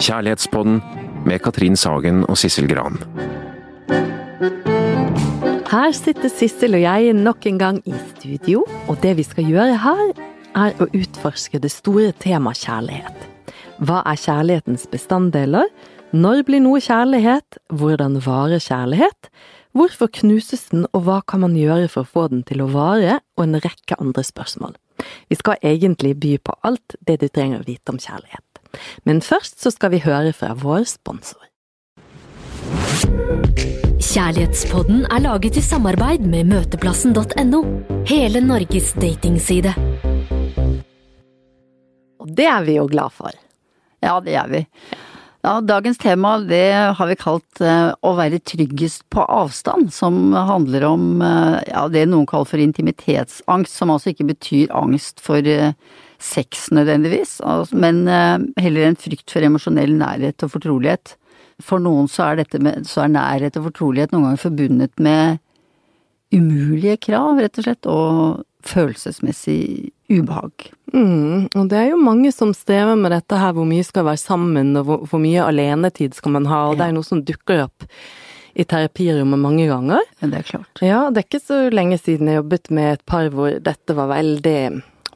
Kjærlighetspodden med Katrin Sagen og Sissel Gran. Her sitter Sissel og jeg nok en gang i studio, og det vi skal gjøre her, er å utforske det store temaet kjærlighet. Hva er kjærlighetens bestanddeler? Når blir noe kjærlighet? Hvordan varer kjærlighet? Hvorfor knuses den, og hva kan man gjøre for å få den til å vare? Og en rekke andre spørsmål. Vi skal egentlig by på alt det du trenger å vite om kjærlighet. Men først så skal vi høre fra vår sponsor. Kjærlighetspodden er laget i samarbeid med møteplassen.no. Hele Norges datingside. Og det er vi jo glad for. Ja, det er vi. Ja, dagens tema det har vi kalt uh, å være tryggest på avstand, som handler om uh, ja, det noen kaller for intimitetsangst, som altså ikke betyr angst for uh, sex nødvendigvis, altså, men heller en frykt for emosjonell nærhet og fortrolighet. For noen så er dette med, så er nærhet og fortrolighet noen ganger forbundet med umulige krav, rett og slett, og følelsesmessig ubehag. Mm, og det er jo mange som strever med dette her, hvor mye skal være sammen, og hvor, hvor mye alenetid skal man ha, og ja. det er noe som dukker opp i terapirommet mange ganger. Ja, det er klart. Ja, det er ikke så lenge siden jeg jobbet med et par hvor dette var veldig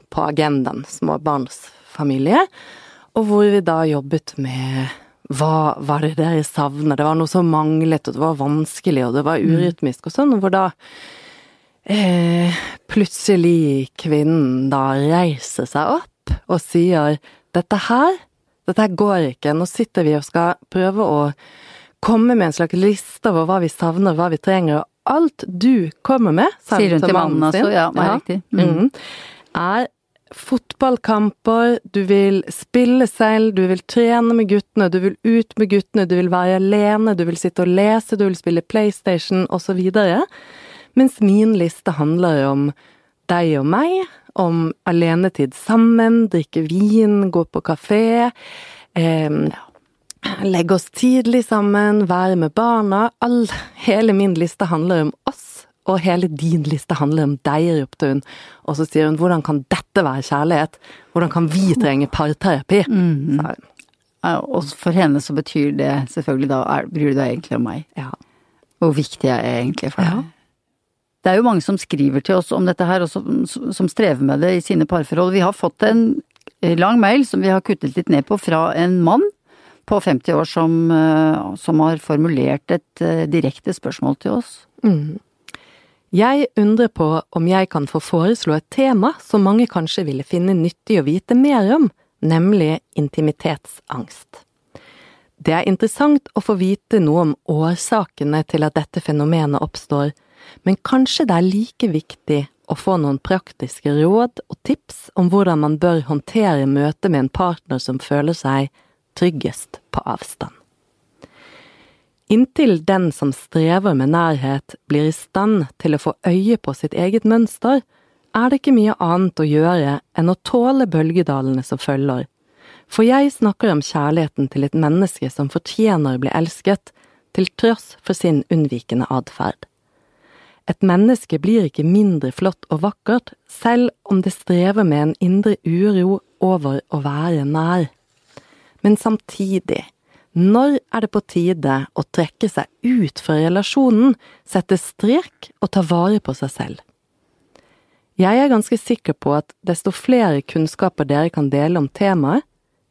på agendaen, småbarnsfamilie, og hvor vi da jobbet med hva var det dere savner? Det var noe som manglet, og det var vanskelig, og det var mm. urytmisk og sånn, hvor da eh, plutselig kvinnen da reiser seg opp og sier dette her, dette her går ikke, nå sitter vi og skal prøve å komme med en slags liste over hva vi savner, hva vi trenger, og alt du kommer med, sier hun til mannen sin, altså, ja, ja. Mm. Mm, er fotballkamper, du vil spille selv, du vil trene med guttene, du vil ut med guttene, du vil være alene, du vil sitte og lese, du vil spille PlayStation osv. Mens min liste handler om deg og meg, om alenetid sammen, drikke vin, gå på kafé, eh, legge oss tidlig sammen, være med barna. All, hele min liste handler om oss, og hele din liste handler om deg, ropte hun. Og så sier hun hvordan kan dette være kjærlighet? Hvordan kan vi trenge parterapi? Mm. Ja, og for henne så betyr det selvfølgelig da bryr du deg egentlig om meg. Ja. Hvor viktig jeg er egentlig for deg. Ja. Det er jo mange som skriver til oss om dette her, og som, som strever med det i sine parforhold. Vi har fått en lang mail som vi har kuttet litt ned på fra en mann på 50 år som, eh, som har formulert et eh, direkte spørsmål til oss. Mm. Jeg undrer på om jeg kan få foreslå et tema som mange kanskje ville finne nyttig å vite mer om, nemlig intimitetsangst. Det er interessant å få vite noe om årsakene til at dette fenomenet oppstår, men kanskje det er like viktig å få noen praktiske råd og tips om hvordan man bør håndtere møtet med en partner som føler seg tryggest på avstand. Inntil den som strever med nærhet blir i stand til å få øye på sitt eget mønster, er det ikke mye annet å gjøre enn å tåle bølgedalene som følger. For jeg snakker om kjærligheten til et menneske som fortjener å bli elsket, til tross for sin unnvikende atferd. Et menneske blir ikke mindre flott og vakkert selv om det strever med en indre uro over å være nær. Men samtidig, når er det på tide å trekke seg ut fra relasjonen, sette strek og ta vare på seg selv? Jeg er ganske sikker på at desto flere kunnskaper dere kan dele om temaet,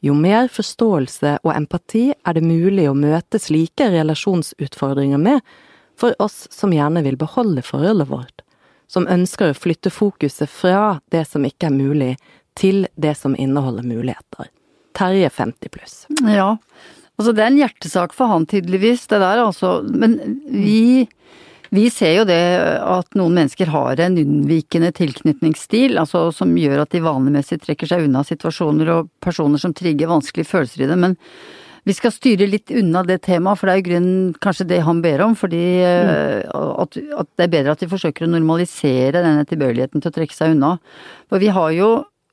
jo mer forståelse og empati er det mulig å møte slike relasjonsutfordringer med, for oss som gjerne vil beholde forholdet vårt, som ønsker å flytte fokuset fra det som ikke er mulig, til det som inneholder muligheter. Terje 50 pluss. Ja, altså det er en hjertesak for han tydeligvis, det der altså, men vi vi ser jo det at noen mennesker har en unnvikende tilknytningsstil, altså som gjør at de vanemessig trekker seg unna situasjoner og personer som trigger vanskelige følelser i dem. men vi skal styre litt unna det temaet, for det er jo grunnen kanskje det han ber om. Fordi mm. at, at, det er bedre at vi forsøker å normalisere denne tilbøyeligheten til å trekke seg unna. For vi har jo,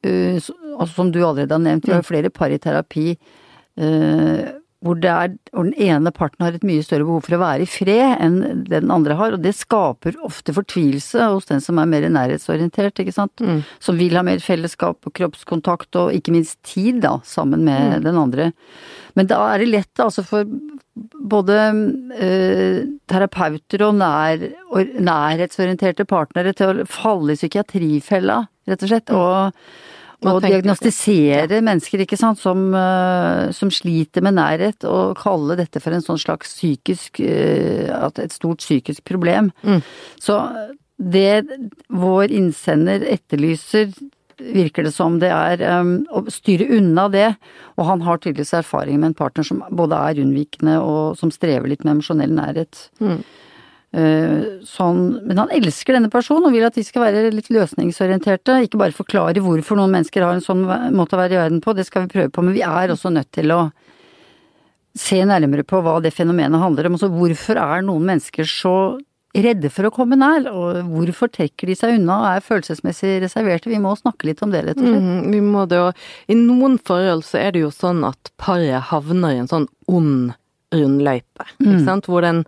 uh, altså som du allerede har nevnt, vi har jo mm. flere par i terapi uh, hvor, er, hvor den ene parten har et mye større behov for å være i fred enn det den andre har, og det skaper ofte fortvilelse hos den som er mer nærhetsorientert, ikke sant. Mm. Som vil ha mer fellesskap og kroppskontakt og ikke minst tid, da, sammen med Mm. den andre. Men da er det lett altså for både øh, terapeuter og, nær, og nærhetsorienterte partnere til å falle i psykiatrifella, rett og slett. og Hva og diagnostisere ja. mennesker, ikke sant, som, eh, som sliter med nærhet, og kalle dette for en sånn slags psykisk eh, et stort psykisk problem. Mm. Så det vår innsender etterlyser, virker det som det er um, å styre unna det. Og han har tydeligvis erfaring med en partner som både er unnvikende og som strever litt med emosjonell nærhet. Mm. Eh, sånn, men han elsker denne personen og vil at de skal være litt løsningsorienterte. Ikke bare forklare hvorfor noen mennesker har en sånn måte å være i verden på, det skal vi prøve på, men vi er også nødt til å se nærmere på hva det fenomenet handler om. Altså hvorfor er noen mennesker så redde for å komme nær, og hvorfor trekker de seg unna og er følelsesmessig reserverte? Vi må snakke litt om det, rett og slett. Mm, vi må det, og i noen forhold så er det jo sånn at paret havner i en sånn ond rundløype, ikke Mm. sant, hvor den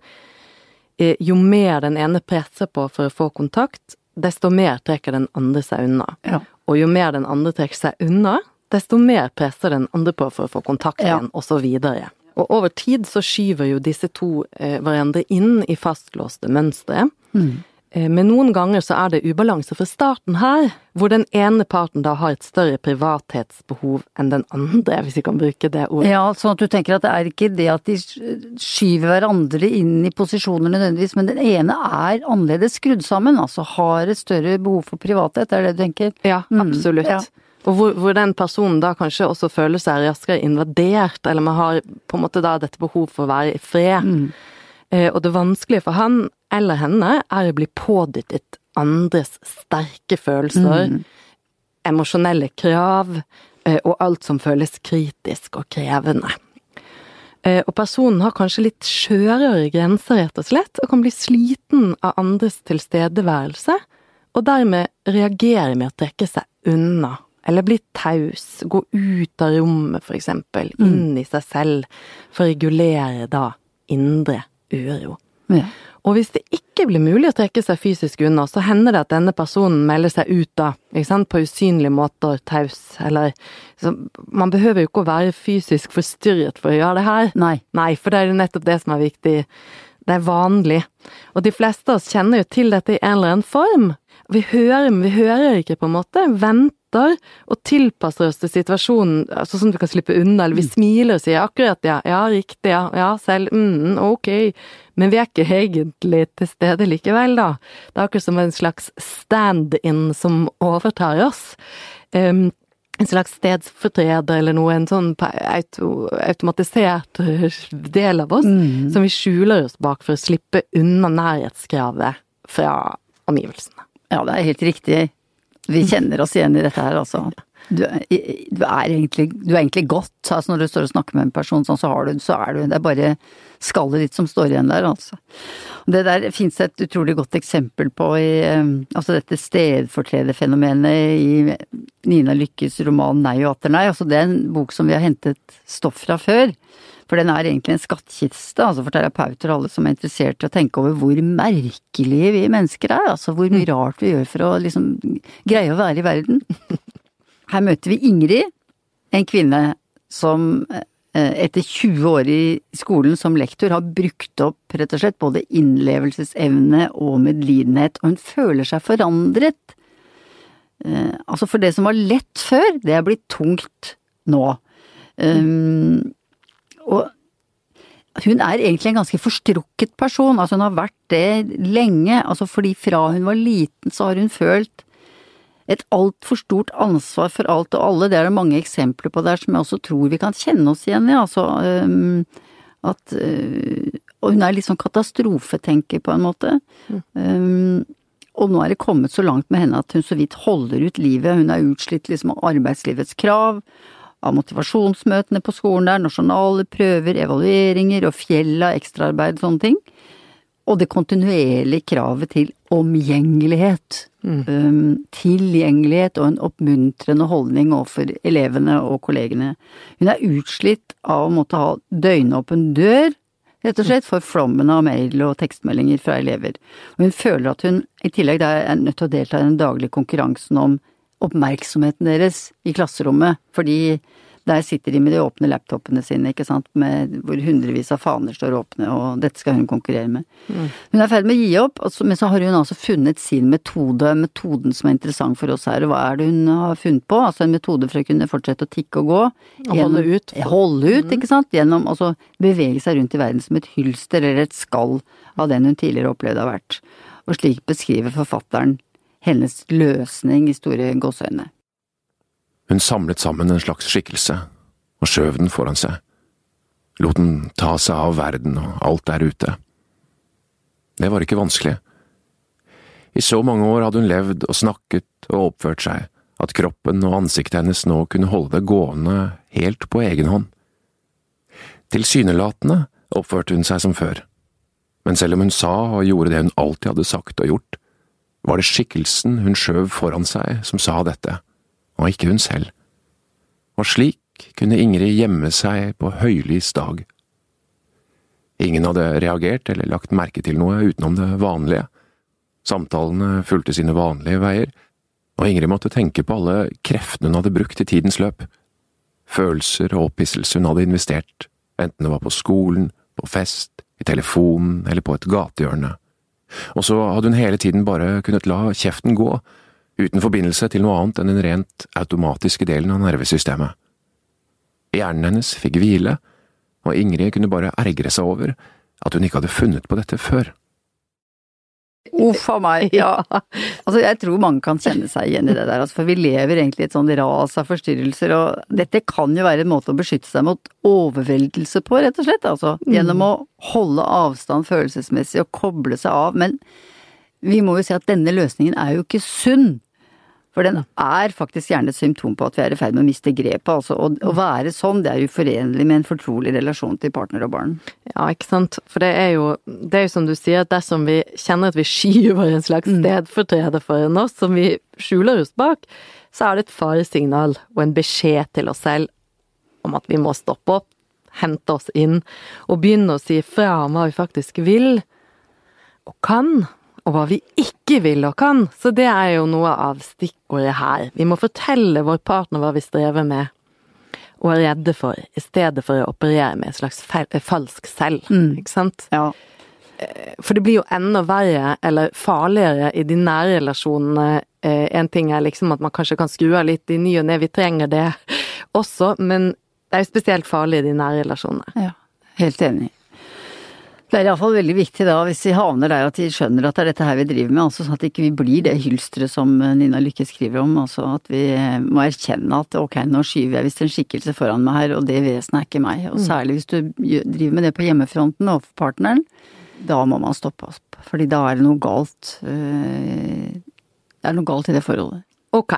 Jo mer den ene presser på for å få kontakt, desto mer trekker den andre seg unna. Ja. Og jo mer den andre trekker seg unna, desto mer presser den andre på for å få kontakt Ja. igjen, og så videre. Og over tid så skyver jo disse to eh, hverandre inn i fastlåste mønstre. Mm. Eh, Men noen ganger så er det ubalanse fra starten her, hvor den ene parten da har et større privathetsbehov enn den andre, hvis vi kan bruke det ordet. Ja, sånn at du tenker at det er ikke det at de skyver hverandre inn i posisjoner nødvendigvis, men den ene er annerledes skrudd sammen, altså har et større behov for privathet, er det du tenker? Ja, Mm, absolutt. ja. Og hvor, hvor den personen da kanskje også føler seg raskere invadert, eller man har på en måte da dette behov for å være i fred. Mm. Eh, og det vanskelige for han eller henne er å bli pådyttet andres sterke følelser, Mm. emosjonelle krav eh, og alt som føles kritisk og krevende. Eh, Og personen har kanskje litt skjørere grenser, rett og slett, og kan bli sliten av andres tilstedeværelse, og dermed reagere med å trekke seg unna, eller bli taus, gå ut av rommet for eksempel, inn i seg selv, for å regulere da indre uro. Ja. Og hvis det ikke blir mulig å trekke seg fysisk unna, så hender det at denne personen melder seg ut da, ikke sant, på usynlige måter, taus, eller så Man behøver jo ikke å være fysisk forstyrret for å gjøre det her. Nei. Nei, for det er jo nettopp det som er viktig. Det er vanlig. Og de fleste av oss kjenner jo til dette i en eller annen form. Vi hører, men vi hører ikke, på en måte. Venter og tilpasser oss til situasjonen, altså sånn at vi kan slippe unna. Eller vi smiler og sier akkurat ja, ja, riktig, ja, ja, selv, mm, ok. Men vi er ikke egentlig til stede likevel, da. Det er akkurat som en slags stand-in som overtar oss. Um, en slags stedsfortreder eller noe, en sånn auto, automatisert del av oss, Mm. som vi skjuler oss bak for å slippe unna nærhetskravet fra omgivelsene. Ja, det er helt riktig. Vi kjenner oss igjen i dette her, altså. Du, du, er, egentlig, du er egentlig godt. Altså når du står og snakker med en person sånn, så, har du, så er du Det er bare skallet ditt som står igjen der, altså. Det der fins et utrolig godt eksempel på i altså dette stedfortrederfenomenet i Nina Lykkes roman 'Nei og atter nei'. Altså det er en bok som vi har hentet stoff fra før. For den er egentlig en skattkiste altså for terapeuter og alle som er interessert i å tenke over hvor merkelige vi mennesker er. Altså hvor mye rart vi gjør for å liksom greie å være i verden. Her møter vi Ingrid, en kvinne som eh, etter 20 år i skolen som lektor har brukt opp rett og slett både innlevelsesevne og medlidenhet, og hun føler seg forandret. Eh, altså for det som var lett før, det er blitt tungt nå. Um, og hun er egentlig en ganske forstrukket person, altså hun har vært det lenge, altså fordi fra hun var liten så har hun følt et altfor stort ansvar for alt og alle, det er det mange eksempler på der som jeg også tror vi kan kjenne oss igjen i, altså um, at uh, Og hun er litt sånn katastrofetenker på en måte. Um, og nå er det kommet så langt med henne at hun så vidt holder ut livet, hun er utslitt liksom av arbeidslivets krav, av motivasjonsmøtene på skolen der, nasjonale prøver, evalueringer og fjell av ekstraarbeid, sånne ting. Og det kontinuerlige kravet til omgjengelighet. Um, tilgjengelighet og en oppmuntrende holdning overfor elevene og kollegene. Hun er utslitt av å måtte ha døgnåpen dør, rett og slett, for flommen av mail og tekstmeldinger fra elever. Og hun føler at hun i tillegg er nødt til å delta i den daglige konkurransen om oppmerksomheten deres i klasserommet, fordi der sitter de med de åpne laptopene sine, ikke sant, med, hvor hundrevis av faner står åpne, og dette skal hun konkurrere med. Mm. Hun er i ferd med å gi opp, men så har hun altså funnet sin metode, metoden som er interessant for oss her. Og hva er det hun har funnet på? Altså en metode for å kunne fortsette å tikke og gå. Og holde ut. Holde ut, mm. ikke sant. Gjennom altså bevege seg rundt i verden som et hylster eller et skall av den hun tidligere opplevde har vært. Og slik beskriver forfatteren hennes løsning i store gåseøyne. Hun samlet sammen en slags skikkelse og skjøv den foran seg, lot den ta seg av verden og alt der ute. Det var ikke vanskelig. I så mange år hadde hun levd og snakket og oppført seg at kroppen og ansiktet hennes nå kunne holde det gående helt på egen hånd. Tilsynelatende oppførte hun seg som før, men selv om hun sa og gjorde det hun alltid hadde sagt og gjort, var det skikkelsen hun skjøv foran seg som sa dette og ikke hun selv. Og slik kunne Ingrid gjemme seg på høylys dag. Ingen hadde reagert eller lagt merke til noe utenom det vanlige. Samtalene fulgte sine vanlige veier, og Ingrid måtte tenke på alle kreftene hun hadde brukt i tidens løp. Følelser og opphisselse hun hadde investert, enten det var på skolen, på fest, i telefonen eller på et gatehjørne. Og så hadde hun hele tiden bare kunnet la kjeften gå uten forbindelse til noe annet enn den rent automatiske delen av nervesystemet. Hjernen hennes fikk hvile, og Ingrid kunne bare ergre seg over at hun ikke hadde funnet på dette før. Uff a meg, ja. Altså, jeg tror mange kan kjenne seg igjen i det der, altså, for vi lever egentlig i et sånn ras av forstyrrelser, og dette kan jo være en måte å beskytte seg mot overveldelse på, rett og slett, altså. Gjennom mm. å holde avstand følelsesmessig og koble seg av, men vi må jo si at denne løsningen er jo ikke sunn. For den er faktisk gjerne et symptom på at vi er i ferd med å miste grepet. Altså, å, å være sånn, det er uforenlig med en fortrolig relasjon til partner og barn. Ja, ikke sant. For det er jo, det er jo som du sier, at dersom vi kjenner at vi skyver en slags mm. stedfortreder foran oss, som vi skjuler oss bak, så er det et faresignal og en beskjed til oss selv om at vi må stoppe opp, hente oss inn, og begynne å si fra om hva vi faktisk vil og kan og hva vi ikke vil og kan, så det er jo noe av stikkordet her. Vi må fortelle vår partner hva vi strever med og er redde for, i stedet for å operere med et slags falsk selv, mm. ikke sant? Ja. Eh, for det blir jo enda verre, eller farligere, i de nære relasjonene. Eh, en ting er liksom at man kanskje kan skru av litt i ny og ne, vi trenger det også, men det er jo spesielt farlig i de nære relasjonene. Ja, helt enig. Det er iallfall veldig viktig da, hvis vi havner der at de skjønner at det er dette her vi driver med, altså sånn at ikke vi ikke blir det hylsteret som eh, Nina Lykke skriver om. Altså at vi eh, må erkjenne at ok, nå skyver jeg visst en skikkelse foran meg her, og det vesenet er ikke meg. Og mm. særlig hvis du driver med det på hjemmefronten overfor partneren, da må man stoppe opp. Fordi da er det noe galt. Eh, det er noe galt i det forholdet. Ok,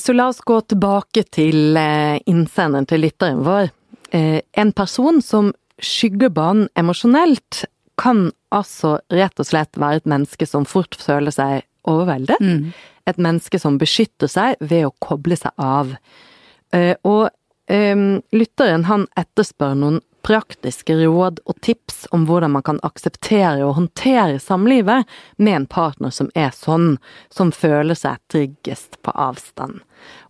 så la oss gå tilbake til innsenderen til lytteren vår. En person som skyggebanen emosjonelt kan altså rett og slett være et menneske som fort føler seg overveldet. Mm. Et menneske som beskytter seg ved å koble seg av. Uh, og um, lytteren han etterspør noen praktiske råd og tips om hvordan man kan akseptere og håndtere samlivet med en partner som er sånn, som føler seg tryggest på avstand.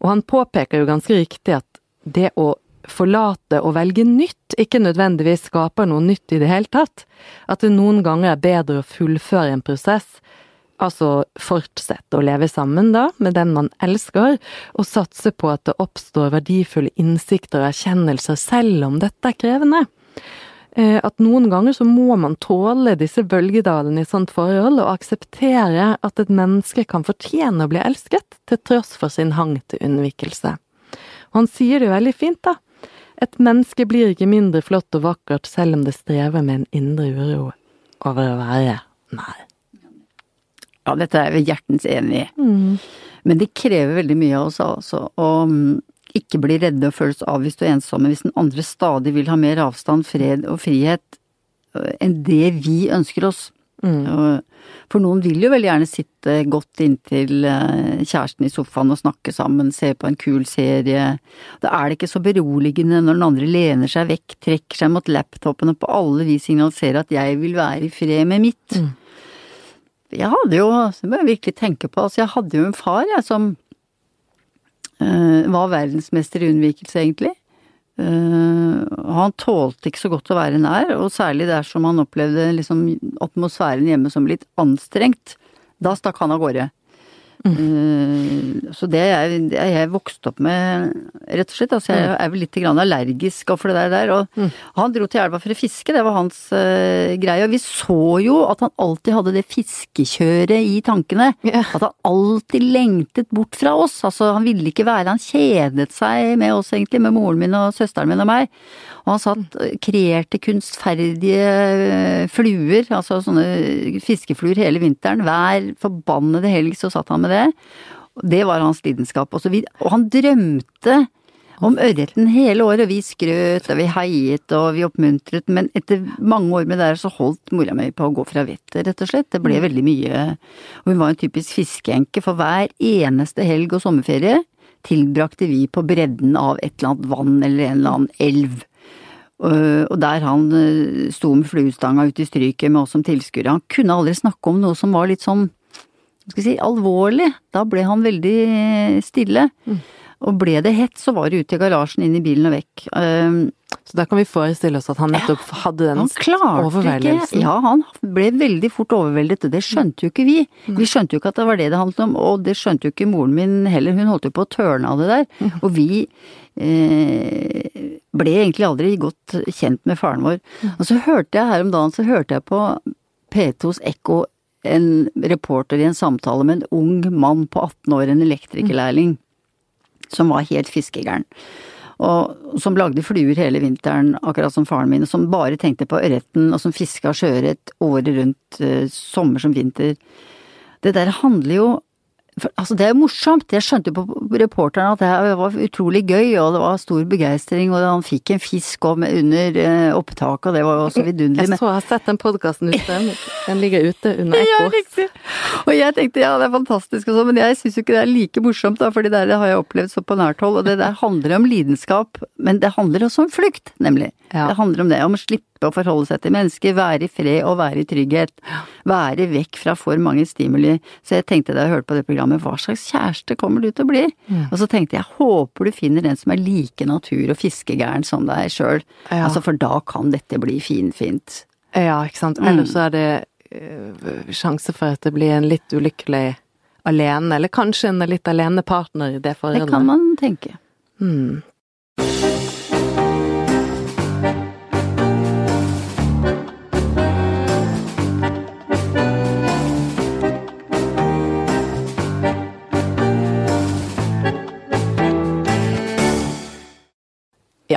Og han påpeker jo ganske riktig at det å forlate og velge nytt ikke nødvendigvis skaper noe nytt i det hele tatt. At det noen ganger er bedre å fullføre en prosess, altså fortsette å leve sammen da, med den man elsker, og satse på at det oppstår verdifulle innsikter og erkjennelser selv om dette er krevende. Eh, at noen ganger så må man tåle disse bølgedalene i sånt forhold, og akseptere at et menneske kan fortjene å bli elsket, til tross for sin hang til unnvikelse. Han sier det jo veldig fint, da. Et menneske blir ikke mindre flott og vakkert selv om det strever med en indre uro over å være nær. Ja, dette er vi hjertens enig i. Mm. Men det krever veldig mye av oss altså. Å mm, ikke bli redde og føles avvist og ensomme hvis den andre stadig vil ha mer avstand, fred og frihet øh, enn det vi ønsker oss. Og- For noen vil jo veldig gjerne sitte godt inntil eh, kjæresten i sofaen og snakke sammen, se på en kul serie. Da er det ikke så beroligende når den andre lener seg vekk, trekker seg mot laptopen og på alle vis signaliserer at jeg vil være i fred med mitt. Jeg hadde jo, det må jeg virkelig tenke på, altså jeg hadde jo en far jeg som øh, var verdensmester i unnvikelse, egentlig. Eh, han tålte ikke så godt å være nær, og særlig dersom han opplevde liksom atmosfæren hjemme som litt anstrengt. Da stakk han av gårde. Eh, så det er jeg, det er jeg vokst opp med, rett og slett. Altså jeg er vel litt grann allergisk overfor det der. Og han dro til elva for å fiske, det var hans uh, greie. Og vi så jo at han alltid hadde det fiskekjøret i tankene. Yeah. At han alltid lengtet bort fra oss. Altså han ville ikke være, han kjedet seg med oss egentlig, med moren min og søsteren min og meg. Og han satt, kreerte kunstferdige eh, fluer, altså sånne fiskefluer hele vinteren. Hver forbannede helg så satt han med det. Det var hans lidenskap. Og, så vi, og han drømte om ørreten hele året. og Vi skrøt og vi heiet og vi oppmuntret, men etter mange år med det her så holdt mora mi på å gå fra vettet, rett og slett. Det ble veldig mye. Og hun var en typisk fiskeenke, for hver eneste helg og sommerferie tilbrakte vi på bredden av et eller annet vann eller en eller annen elv. Øh, Og der han øh, sto med fluestanga ute i stryket med oss som tilskuere. Han kunne aldri snakke om noe som var litt sånn, si, alvorlig. Da ble han veldig stille. stille. Og ble det hett, så var det ut i garasjen, inn i bilen og vekk. Um, Så da kan vi forestille oss at han nettopp hadde den ikke overveldelsen. Ja, han ble veldig fort overveldet, og det skjønte jo ikke vi. Vi skjønte jo ikke at det var det det handlet om, og det skjønte jo ikke moren min heller. Hun holdt jo på å tørne av det der. Og vi eh, ble egentlig aldri godt kjent med faren vår. Og så hørte jeg her om dagen, så hørte jeg på P2s Ekko en reporter i en samtale med en ung mann på 18 år, en elektrikerlærling, som var helt fiskegæren. Og som lagde fluer hele vinteren, akkurat som faren min, og som bare tenkte på ørreten, og som fiska sjøørret året rundt, eh, sommer som vinter. Det der handler jo for, altså det er jo morsomt, jeg skjønte jo på reporteren at det var utrolig gøy, og det var stor begeistring, og han fikk en fisk under eh, opptaket, og det var jo også vidunderlig. Jeg så jeg har sett den podkasten ute. Den ligger ute under ja, Ekko. riktig. Og jeg tenkte ja, det er fantastisk og sånn, men jeg syns jo ikke det er like morsomt, da, for det der har jeg opplevd så på nært hold. Og det der handler om lidenskap, men det handler også om flykt, nemlig. Ja. Det handler om det, om å slippe å forholde seg til mennesker, være i fred og være i trygghet. Være vekk fra for mange stimuli. Så jeg tenkte da jeg hørte på det programmet, hva slags kjæreste kommer du til å bli? Og så tenkte jeg, håper du finner en som er like natur- og fiskegæren som deg sjøl. Ja. Altså, for da kan dette bli finfint. Ja, ikke sant. Mm. Ellers så er det øh, sjanse for at det blir en litt ulykkelig alene, eller kanskje en litt alene partner i det forholdet. Det kan man tenke. Hmm.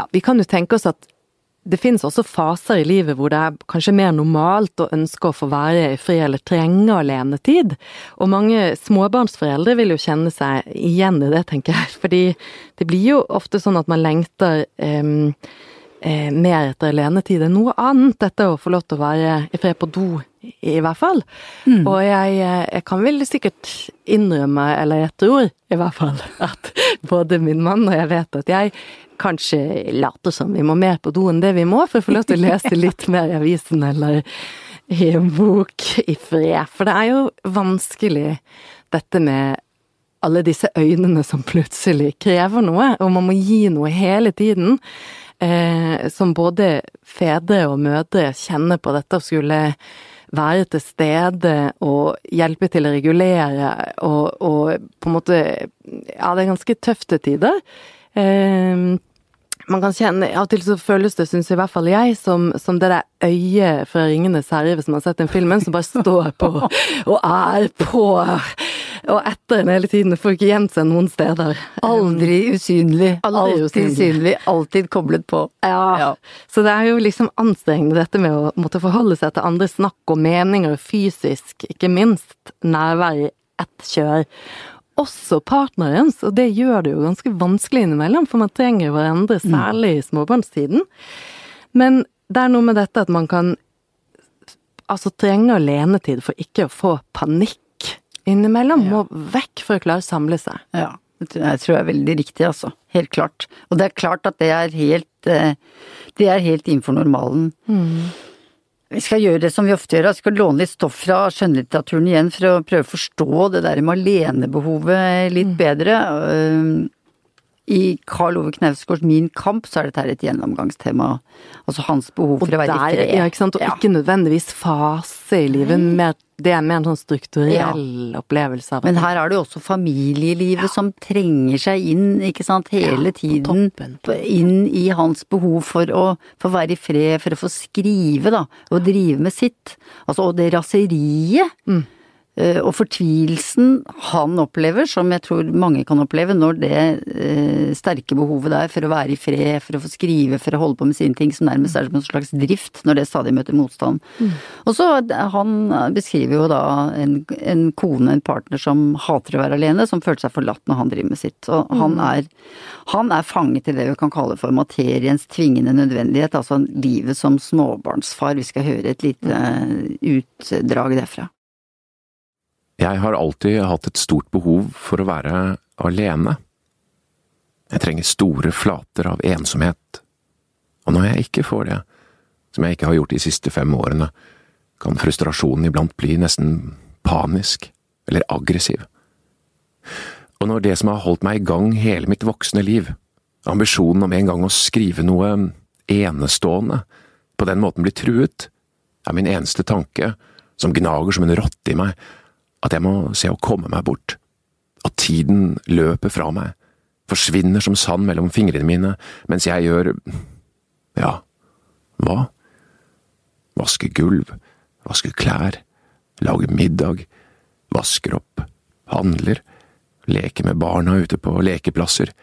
Ja, vi kan jo tenke oss at det finnes også faser i livet hvor det er kanskje mer normalt å ønske å få være i fri eller trenge alenetid. Og mange småbarnsforeldre vil jo kjenne seg igjen i det, tenker jeg. Fordi det blir jo ofte sånn at man lengter um, mer etter alenetid enn noe annet. Dette å få lov til å være i fred på do, i, i hvert fall. Og jeg, eh, jeg kan vel sikkert innrømme, eller jeg tror i hvert fall, at både min mann og jeg vet at jeg kanskje later som vi må mer på do enn det vi må, for å få lov til å lese litt mer i avisen eller i en bok i fred. For det er jo vanskelig dette med alle disse øynene som plutselig krever noe, og man må gi noe hele tiden. Eh, som både fedre og mødre kjenner på dette å skulle være til stede og hjelpe til å regulere og, og på en måte Ja, det er ganske tøft til tider. Eh, man kan kjenne, Av og til så føles det, syns i hvert fall jeg, som, som det der øyet fra 'Ringenes herre', hvis man har sett den filmen, som bare står på og er på og etter den hele tiden. Får ikke gjemt seg noen steder. Aldri usynlig. Aldri alltid usynlig. synlig. Alltid koblet på. Ja. Ja. Så det er jo liksom anstrengende dette med å måtte forholde seg til andres snakk og meninger fysisk, ikke minst nærvær i ett kjør. Også partnerens, og det gjør det jo ganske vanskelig innimellom, for man trenger hverandre, særlig i småbarnstiden. Men det er noe med dette at man kan altså trenger alenetid for ikke å få panikk innimellom. Må vekk for å klare å samle seg. Ja, det tror jeg er veldig riktig, altså. Helt klart. Og det er klart at det er helt eh, Det er helt innenfor normalen. Vi skal gjøre det som vi ofte gjør, vi skal låne litt stoff fra skjønnlitteraturen igjen for å prøve å forstå det der med alenebehovet litt bedre. Eh, I Karl Ove Knausgårds Min kamp så er dette et gjennomgangstema. Altså hans behov Og for å være der, ja, ikke sant? Og Ja. ikke nødvendigvis fase i livet, mer, det er mer en sånn strukturell opplevelse av Men her er det jo også familielivet som trenger seg inn, ikke sant, hele Ja, tiden. Inn i hans behov for å få være i fred, for å få skrive, da. Og drive med sitt. Altså, og det raseriet. Mm. Eh, Og fortvilelsen han opplever, som jeg tror mange kan oppleve, når det eh, sterke behovet der for å være i fred, for å få skrive, for å holde på med sine ting, som nærmest er som en slags drift, når det stadig møter motstand. Og så han beskriver jo da en, en kone, en partner som hater å være alene, som følte seg forlatt når han driver med sitt. Og han er, han er fanget i det vi kan kalle for materiens tvingende nødvendighet, altså livet som småbarnsfar. Vi skal høre et lite eh, utdrag derfra. Jeg har alltid hatt et stort behov for å være alene. Jeg trenger store flater av ensomhet, og når jeg ikke får det, som jeg ikke har gjort de siste fem årene, kan frustrasjonen iblant bli nesten panisk eller aggressiv. Og når det som har holdt meg i gang hele mitt voksne liv, ambisjonen om en gang å skrive noe enestående, på den måten blir truet, er min eneste tanke, som gnager som en rotte i meg, at jeg må se å komme meg bort, at tiden løper fra meg, forsvinner som sand mellom fingrene mine, mens jeg gjør… ja, hva? Vasker gulv, vasker klær, lager middag, vasker opp, handler, leker med barna ute på lekeplasser,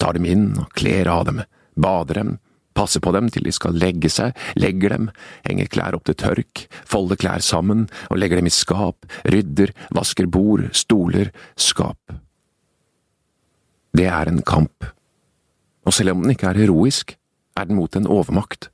tar dem inn og kler av dem, bader dem, passer på dem til de skal legge seg, legger dem, henger klær opp til tørk, folder klær sammen og legger dem i skap, rydder, vasker bord, stoler, skap. Det er en kamp, og selv om den ikke er heroisk, er den mot en overmakt.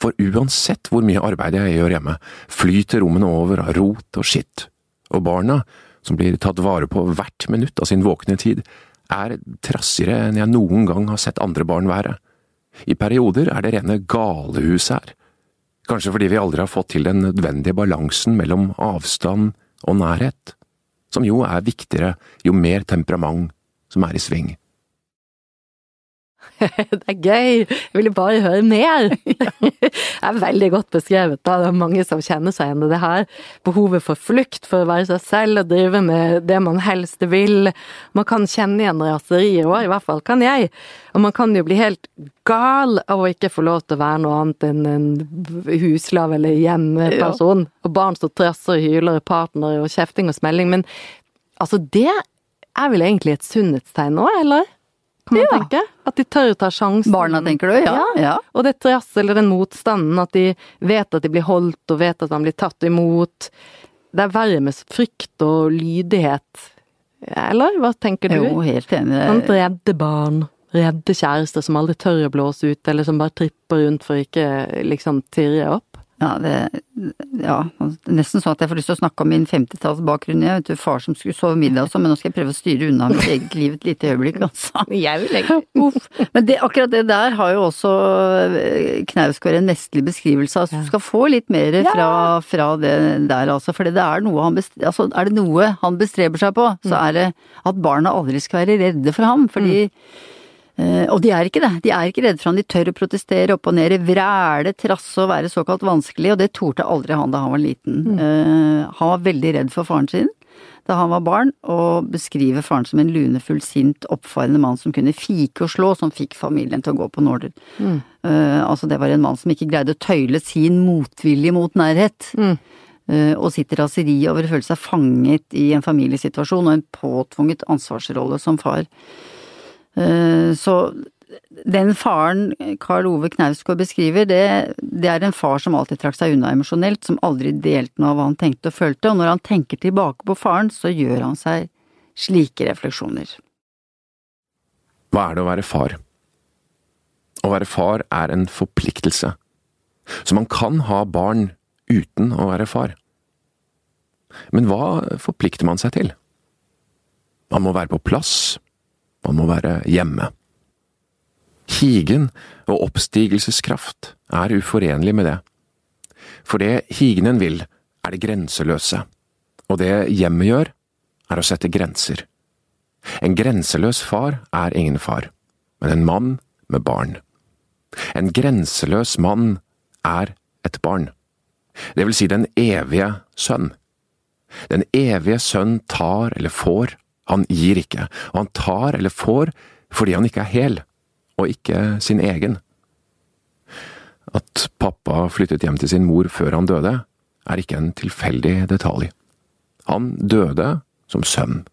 For uansett hvor mye arbeid jeg gjør hjemme, flyter rommene over av rot og skitt, og barna, som blir tatt vare på hvert minutt av sin våkne tid, er trassigere enn jeg noen gang har sett andre barn være. I perioder er det rene galehus her. Kanskje fordi vi aldri har fått til den nødvendige balansen mellom avstand og nærhet, som jo er viktigere jo mer temperament som er i sving. Det er gøy! Jeg ville bare høre mer! Det er veldig godt beskrevet, da. Det er mange som kjenner seg igjen i det her. Behovet for flukt, for å være seg selv og drive med det man helst vil. Man kan kjenne igjen raserier òg, i hvert fall kan jeg. Og man kan jo bli helt gal av å ikke få lov til å være noe annet enn en huslav eller hjemmeperson. Og barn som trasser og hyler, partner og kjefting og smelling. Men altså, det er vel egentlig et sunnhetstegn òg, eller? Kan man Ja. tenke? At de tør å ta sjansen. Barna, tenker du? Ja. ja. Og det trasset eller den motstanden, at de vet at de blir holdt og vet at man blir tatt imot. Det er verre med frykt og lydighet. Eller hva tenker du? Jo, helt enig. Sånn redde barn, redde kjærester som aldri tør å blåse ut, eller som bare tripper rundt for ikke liksom tirre opp. Ja, det, ja, nesten sånn at jeg får lyst til å snakke om min 50-tallsbakgrunn. Jeg vet du, far som skulle sove middag og sånn, men nå skal jeg prøve å styre unna mitt eget liv et lite øyeblikk, altså. Jeg vil ikke. Uff. Men det, akkurat det der har jo også eh, Knausgård en nestlig beskrivelse av. Så du skal få litt mer fra, fra det der, altså. For det er noe han altså, er det noe han bestreber seg på, så er det at barna aldri skal være redde for ham. Fordi Eh, og de er ikke det. De er ikke redde for han. De tør å protestere opp og ned, vræle, trasse og være såkalt vanskelig, og det torde aldri han da han var liten. Mm. han var veldig redd for faren sin da han var barn, og beskriver faren som en lunefull, sint, oppfarende mann som kunne fike og slå, som fikk familien til å gå på nåler. Eh, altså det var en mann som ikke greide å tøyle sin motvilje mot nærhet. Eh, og sitt raseri over å føle seg fanget i en familiesituasjon og en påtvunget ansvarsrolle som far. Eh, Så den faren Karl Ove Knausgård beskriver, det, det er en far som alltid trakk seg unna emosjonelt, som aldri delte noe av hva han tenkte og følte, og når han tenker tilbake på faren, så gjør han seg slike refleksjoner. Hva er det å være far? Å være far er en forpliktelse. Så man kan ha barn uten å være far. Men hva forplikter man seg til? Man må være på plass, man må være hjemme. Higen og oppstigelseskraft er uforenlig med det. For det higenen vil, er det grenseløse, og det hjemmet gjør, er å sette grenser. En grenseløs far er ingen far, men en mann med barn. En grenseløs mann er et barn, det vil si den evige sønn. Den evige sønn tar eller får, han gir ikke, og han tar eller får fordi han ikke er hel, og ikke sin egen. At pappa flyttet hjem til sin mor før han døde, er ikke en tilfeldig detalj. Han døde som sønn.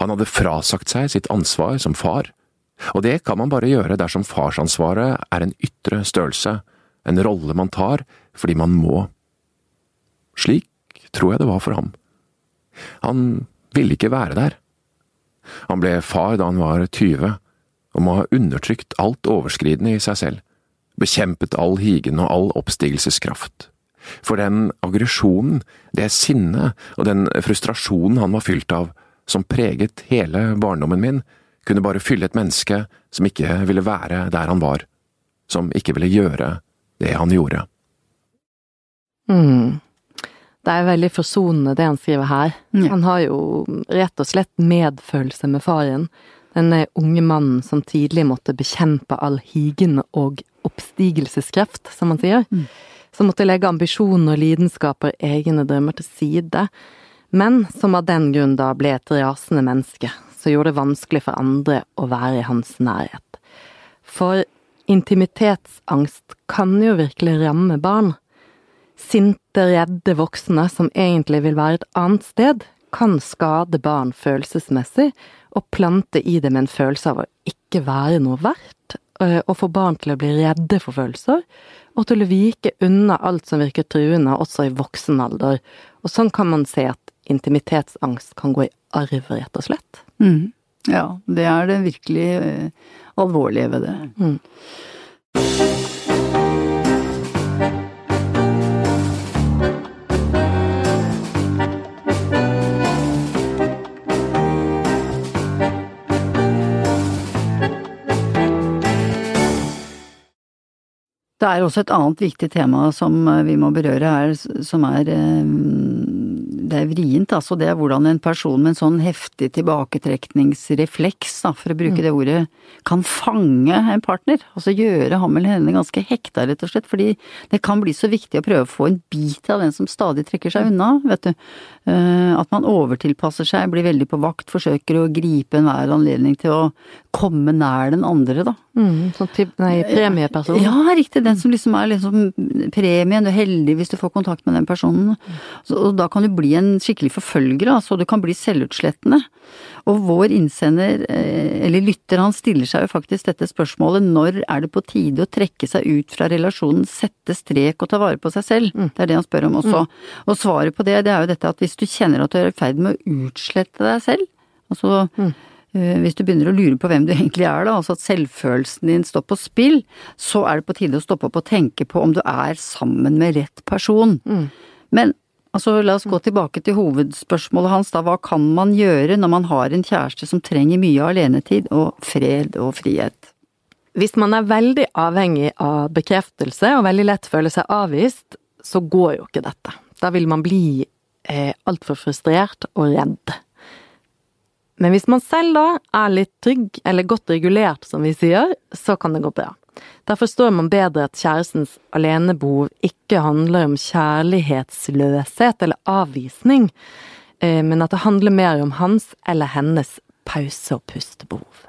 Han hadde frasagt seg sitt ansvar som far, og det kan man bare gjøre dersom farsansvaret er en ytre størrelse, en rolle man tar fordi man må. Slik tror jeg det var for ham. Han ville ikke være der. Han ble far da han var 20, og må ha undertrykt alt overskridende i seg selv, bekjempet all higen og all oppstigelseskraft. For den aggresjonen, det sinnet og den frustrasjonen han var fylt av, som preget hele barndommen min, kunne bare fylle et menneske som ikke ville være der han var, som ikke ville gjøre det han gjorde. Mm. Det er veldig forsonende det han skriver her. Ja. Han har jo rett og slett medfølelse med faren. Denne unge mannen som tidlig måtte bekjempe all higen og oppstigelseskreft, som han sier. Mm. Som måtte legge ambisjoner, lidenskaper, egne drømmer til side. Men som av den grunn da ble et rasende menneske, som gjorde det vanskelig for andre å være i hans nærhet. For intimitetsangst kan jo virkelig ramme barn. Sinte, redde voksne som egentlig vil være et annet sted, kan skade barn følelsesmessig og plante i dem en følelse av å ikke være noe verdt, øh, og få barn til å bli redde for følelser, og til å vike unna alt som virker truende også i voksen alder. Og sånn kan man se at intimitetsangst kan gå i arv, rett og slett. Mm. Ja, det er det virkelig eh, alvorlige ved det. Mm. Det er også et annet viktig tema som eh, vi må berøre her, som er eh, Det er vrient, altså. Det er hvordan en person med en sånn heftig tilbaketrekningsrefleks, da, for å bruke det ordet, kan fange en partner. Altså gjøre ham eller henne ganske hekta, rett og slett. Fordi det kan bli så viktig å prøve å få en bit av den som stadig trekker seg unna, vet du. Eh, At man overtilpasser seg, blir veldig på vakt, forsøker å gripe enhver anledning til å komme nær den andre, da. Mm, sånn nei, premieperson. Ja, riktig. Den som liksom er liksom premien. Du er heldig hvis du får kontakt med den personen. Så, og da kan du bli en skikkelig forfølger, altså. Du kan bli selvutslettende. Og vår innsender, eh, eller lytter, han stiller seg jo faktisk dette spørsmålet når er det på tide å trekke seg ut fra relasjonen, sette strek og ta vare på seg selv? Det er det han spør om også. Og svaret på det, det er jo dette at hvis du kjenner at du er i ferd med å utslette deg selv, altså eh, hvis du begynner å lure på hvem du egentlig er, da, altså at selvfølelsen din står på spill, så er det på tide å stoppe opp og tenke på om du er sammen med rett person. Men altså, la oss gå tilbake til hovedspørsmålet hans, da. Hva kan man gjøre når man har en kjæreste som trenger mye alenetid og fred og frihet? Hvis man er veldig avhengig av bekreftelse og veldig lett føler seg avvist, så går jo ikke dette. Da vil man bli eh, altfor frustrert og redd. Men hvis man selv da er litt trygg, eller godt regulert, som vi sier, så kan det gå bra. Derfor forstår man bedre at kjærestens alenebehov ikke handler om kjærlighetsløshet eller avvisning, eh, men at det handler mer om hans eller hennes pause- og pustebehov.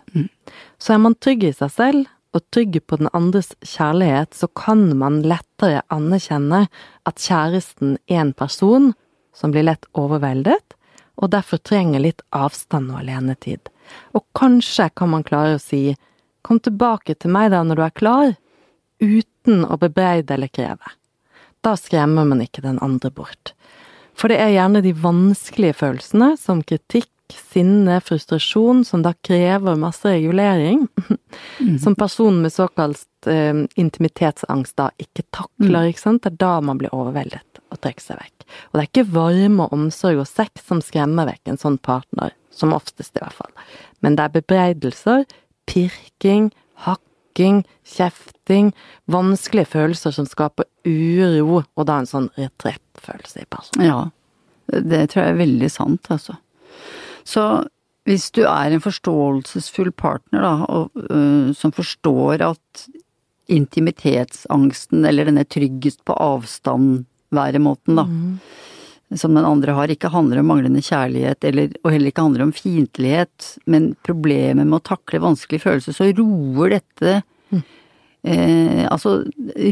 Så er man trygg i seg selv og trygg på den andres kjærlighet, så kan man lettere anerkjenne at kjæresten er en person som blir lett overveldet, og derfor trenger litt avstand og alenetid. Og kanskje kan man klare å si kom tilbake til meg da når du er klar, uten å bebreide eller kreve. Da skremmer man ikke den andre bort. For det er gjerne de vanskelige følelsene, som kritikk sinne, frustrasjon, som da krever masse regulering. Mm. Som personen med såkalt eh, intimitetsangst da ikke takler, Mm. ikke sant. Det er da man blir overveldet og trekker seg vekk. Og det er ikke varme, omsorg og sex som skremmer vekk en sånn partner, som oftest i hvert fall. Men det er bebreidelser, pirking, hakking, kjefting, vanskelige følelser som skaper uro, og da en sånn retrettfølelse i personen. Ja, det tror jeg er veldig sant, altså. Så hvis du er en forståelsesfull partner, da, og, uh, som forstår at intimitetsangsten, eller denne tryggest på avstand-væremåten, da, som den andre har, ikke handler om manglende kjærlighet, eller, og heller ikke handler om fiendtlighet, men problemet med å takle vanskelige følelser, så roer dette Eh, altså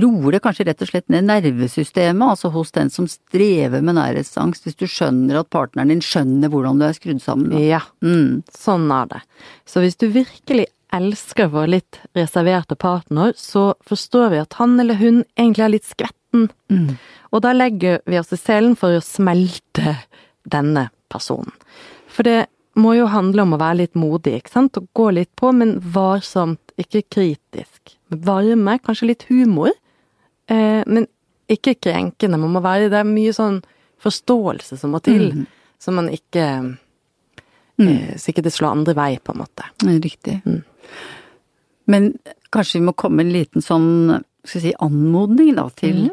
roer det kanskje rett og slett ned nervesystemet, altså hos den som strever med nærhetsangst, hvis du skjønner at partneren din skjønner hvordan du er skrudd sammen. Da. Ja, Mm, sånn er det. Så hvis du virkelig elsker vår litt reserverte partner, så forstår vi at han eller hun egentlig er litt skvetten. mm, Og da legger vi oss i selen for å smelte denne personen. For det må jo handle om å være litt modig, ikke sant, og gå litt på, men varsomt, ikke kritisk. Med varme, kanskje litt humor, eh, men ikke krenkende. Man må være Det er mye sånn forståelse som må til, mm. så man ikke Mm. eh, Så ikke det slår andre vei, på en måte. Riktig. Mm. Men kanskje vi må komme en liten sånn, skal vi si, anmodning da, til, Mhm.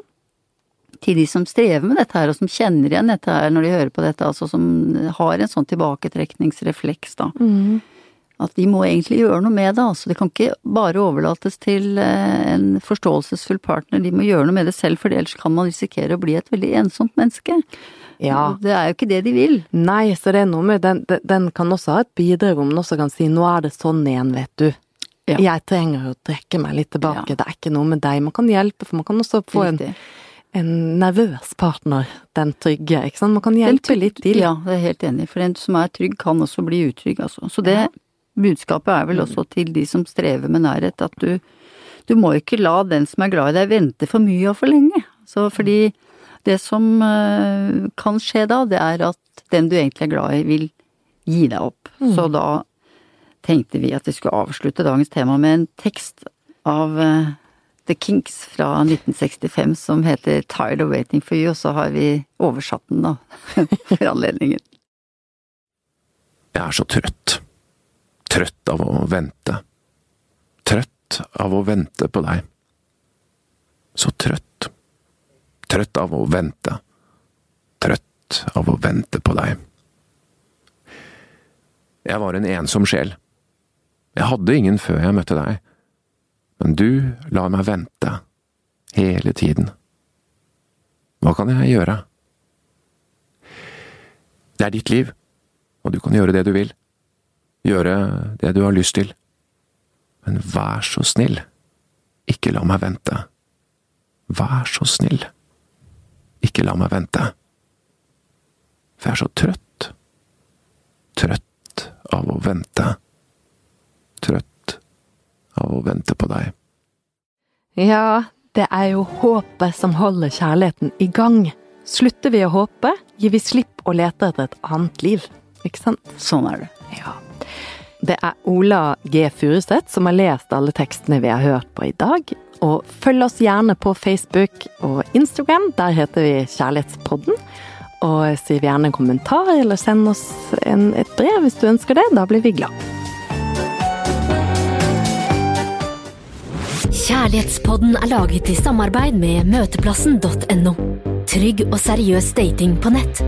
Til de som strever med dette her, og som kjenner igjen dette her når de hører på dette, altså som har en sånn tilbaketrekningsrefleks, da. At de må egentlig gjøre noe med det, altså. Det kan ikke bare overlates til eh, en forståelsesfull partner, de må gjøre noe med det selv, for ellers kan man risikere å bli et veldig ensomt menneske. Ja. Det er jo ikke det de vil. Nei, så det er noe med den, den- den kan også ha et bidrag om den også kan si 'nå er det sånn igjen, vet du'. Ja. Jeg trenger å trekke meg litt tilbake, Ja. det er ikke noe med deg. Man kan hjelpe, for man kan også få Riktig. en nervøs partner, den trygge, ikke sant. Man kan hjelpe litt til. Ja, det er helt enig. For en som er trygg, kan også bli utrygg, altså. Så det budskapet er vel også til de som strever med nærhet, at du, du må ikke la den som er glad i deg vente for mye og for lenge. Så fordi det som eh, kan skje da, det er at den du egentlig er glad i, vil gi deg opp. Så da tenkte vi at vi skulle avslutte dagens tema med en tekst av eh, The Kinks fra 1965 som heter Tired of Waiting for You, og så har vi oversatt den da, for anledningen. Jeg er så trøtt. Trøtt av å vente. Trøtt av å vente på deg. Så trøtt. Trøtt av å vente. Trøtt av å vente på deg. Jeg var en ensom sjel. Jeg hadde ingen før jeg møtte deg, men du lar meg vente. Hele tiden. Hva kan jeg gjøre? Det er ditt liv og du kan gjøre det du vil. Gjøre det du har lyst til. Men vær så snill, ikke la meg vente. Vær så snill, ikke la meg vente. For jeg er så trøtt. Trøtt av å vente. Av å vente på deg. Ja, det er jo håpet som holder kjærligheten i gang. Slutter vi å håpe, gir vi slipp å lete etter et annet liv. Ikke sant? Sånn er det. Ja. Det er Ola G. Furuseth som har lest alle tekstene vi har hørt på i dag. Og følg oss gjerne på Facebook og Instagram. Der heter vi Kjærlighetspodden. Og skriv gjerne en kommentar, eller send oss en, et brev hvis du ønsker det. Da blir vi glad. Kjærlighetspodden er laget i samarbeid med møteplassen.no. Trygg og seriøs dating på nett.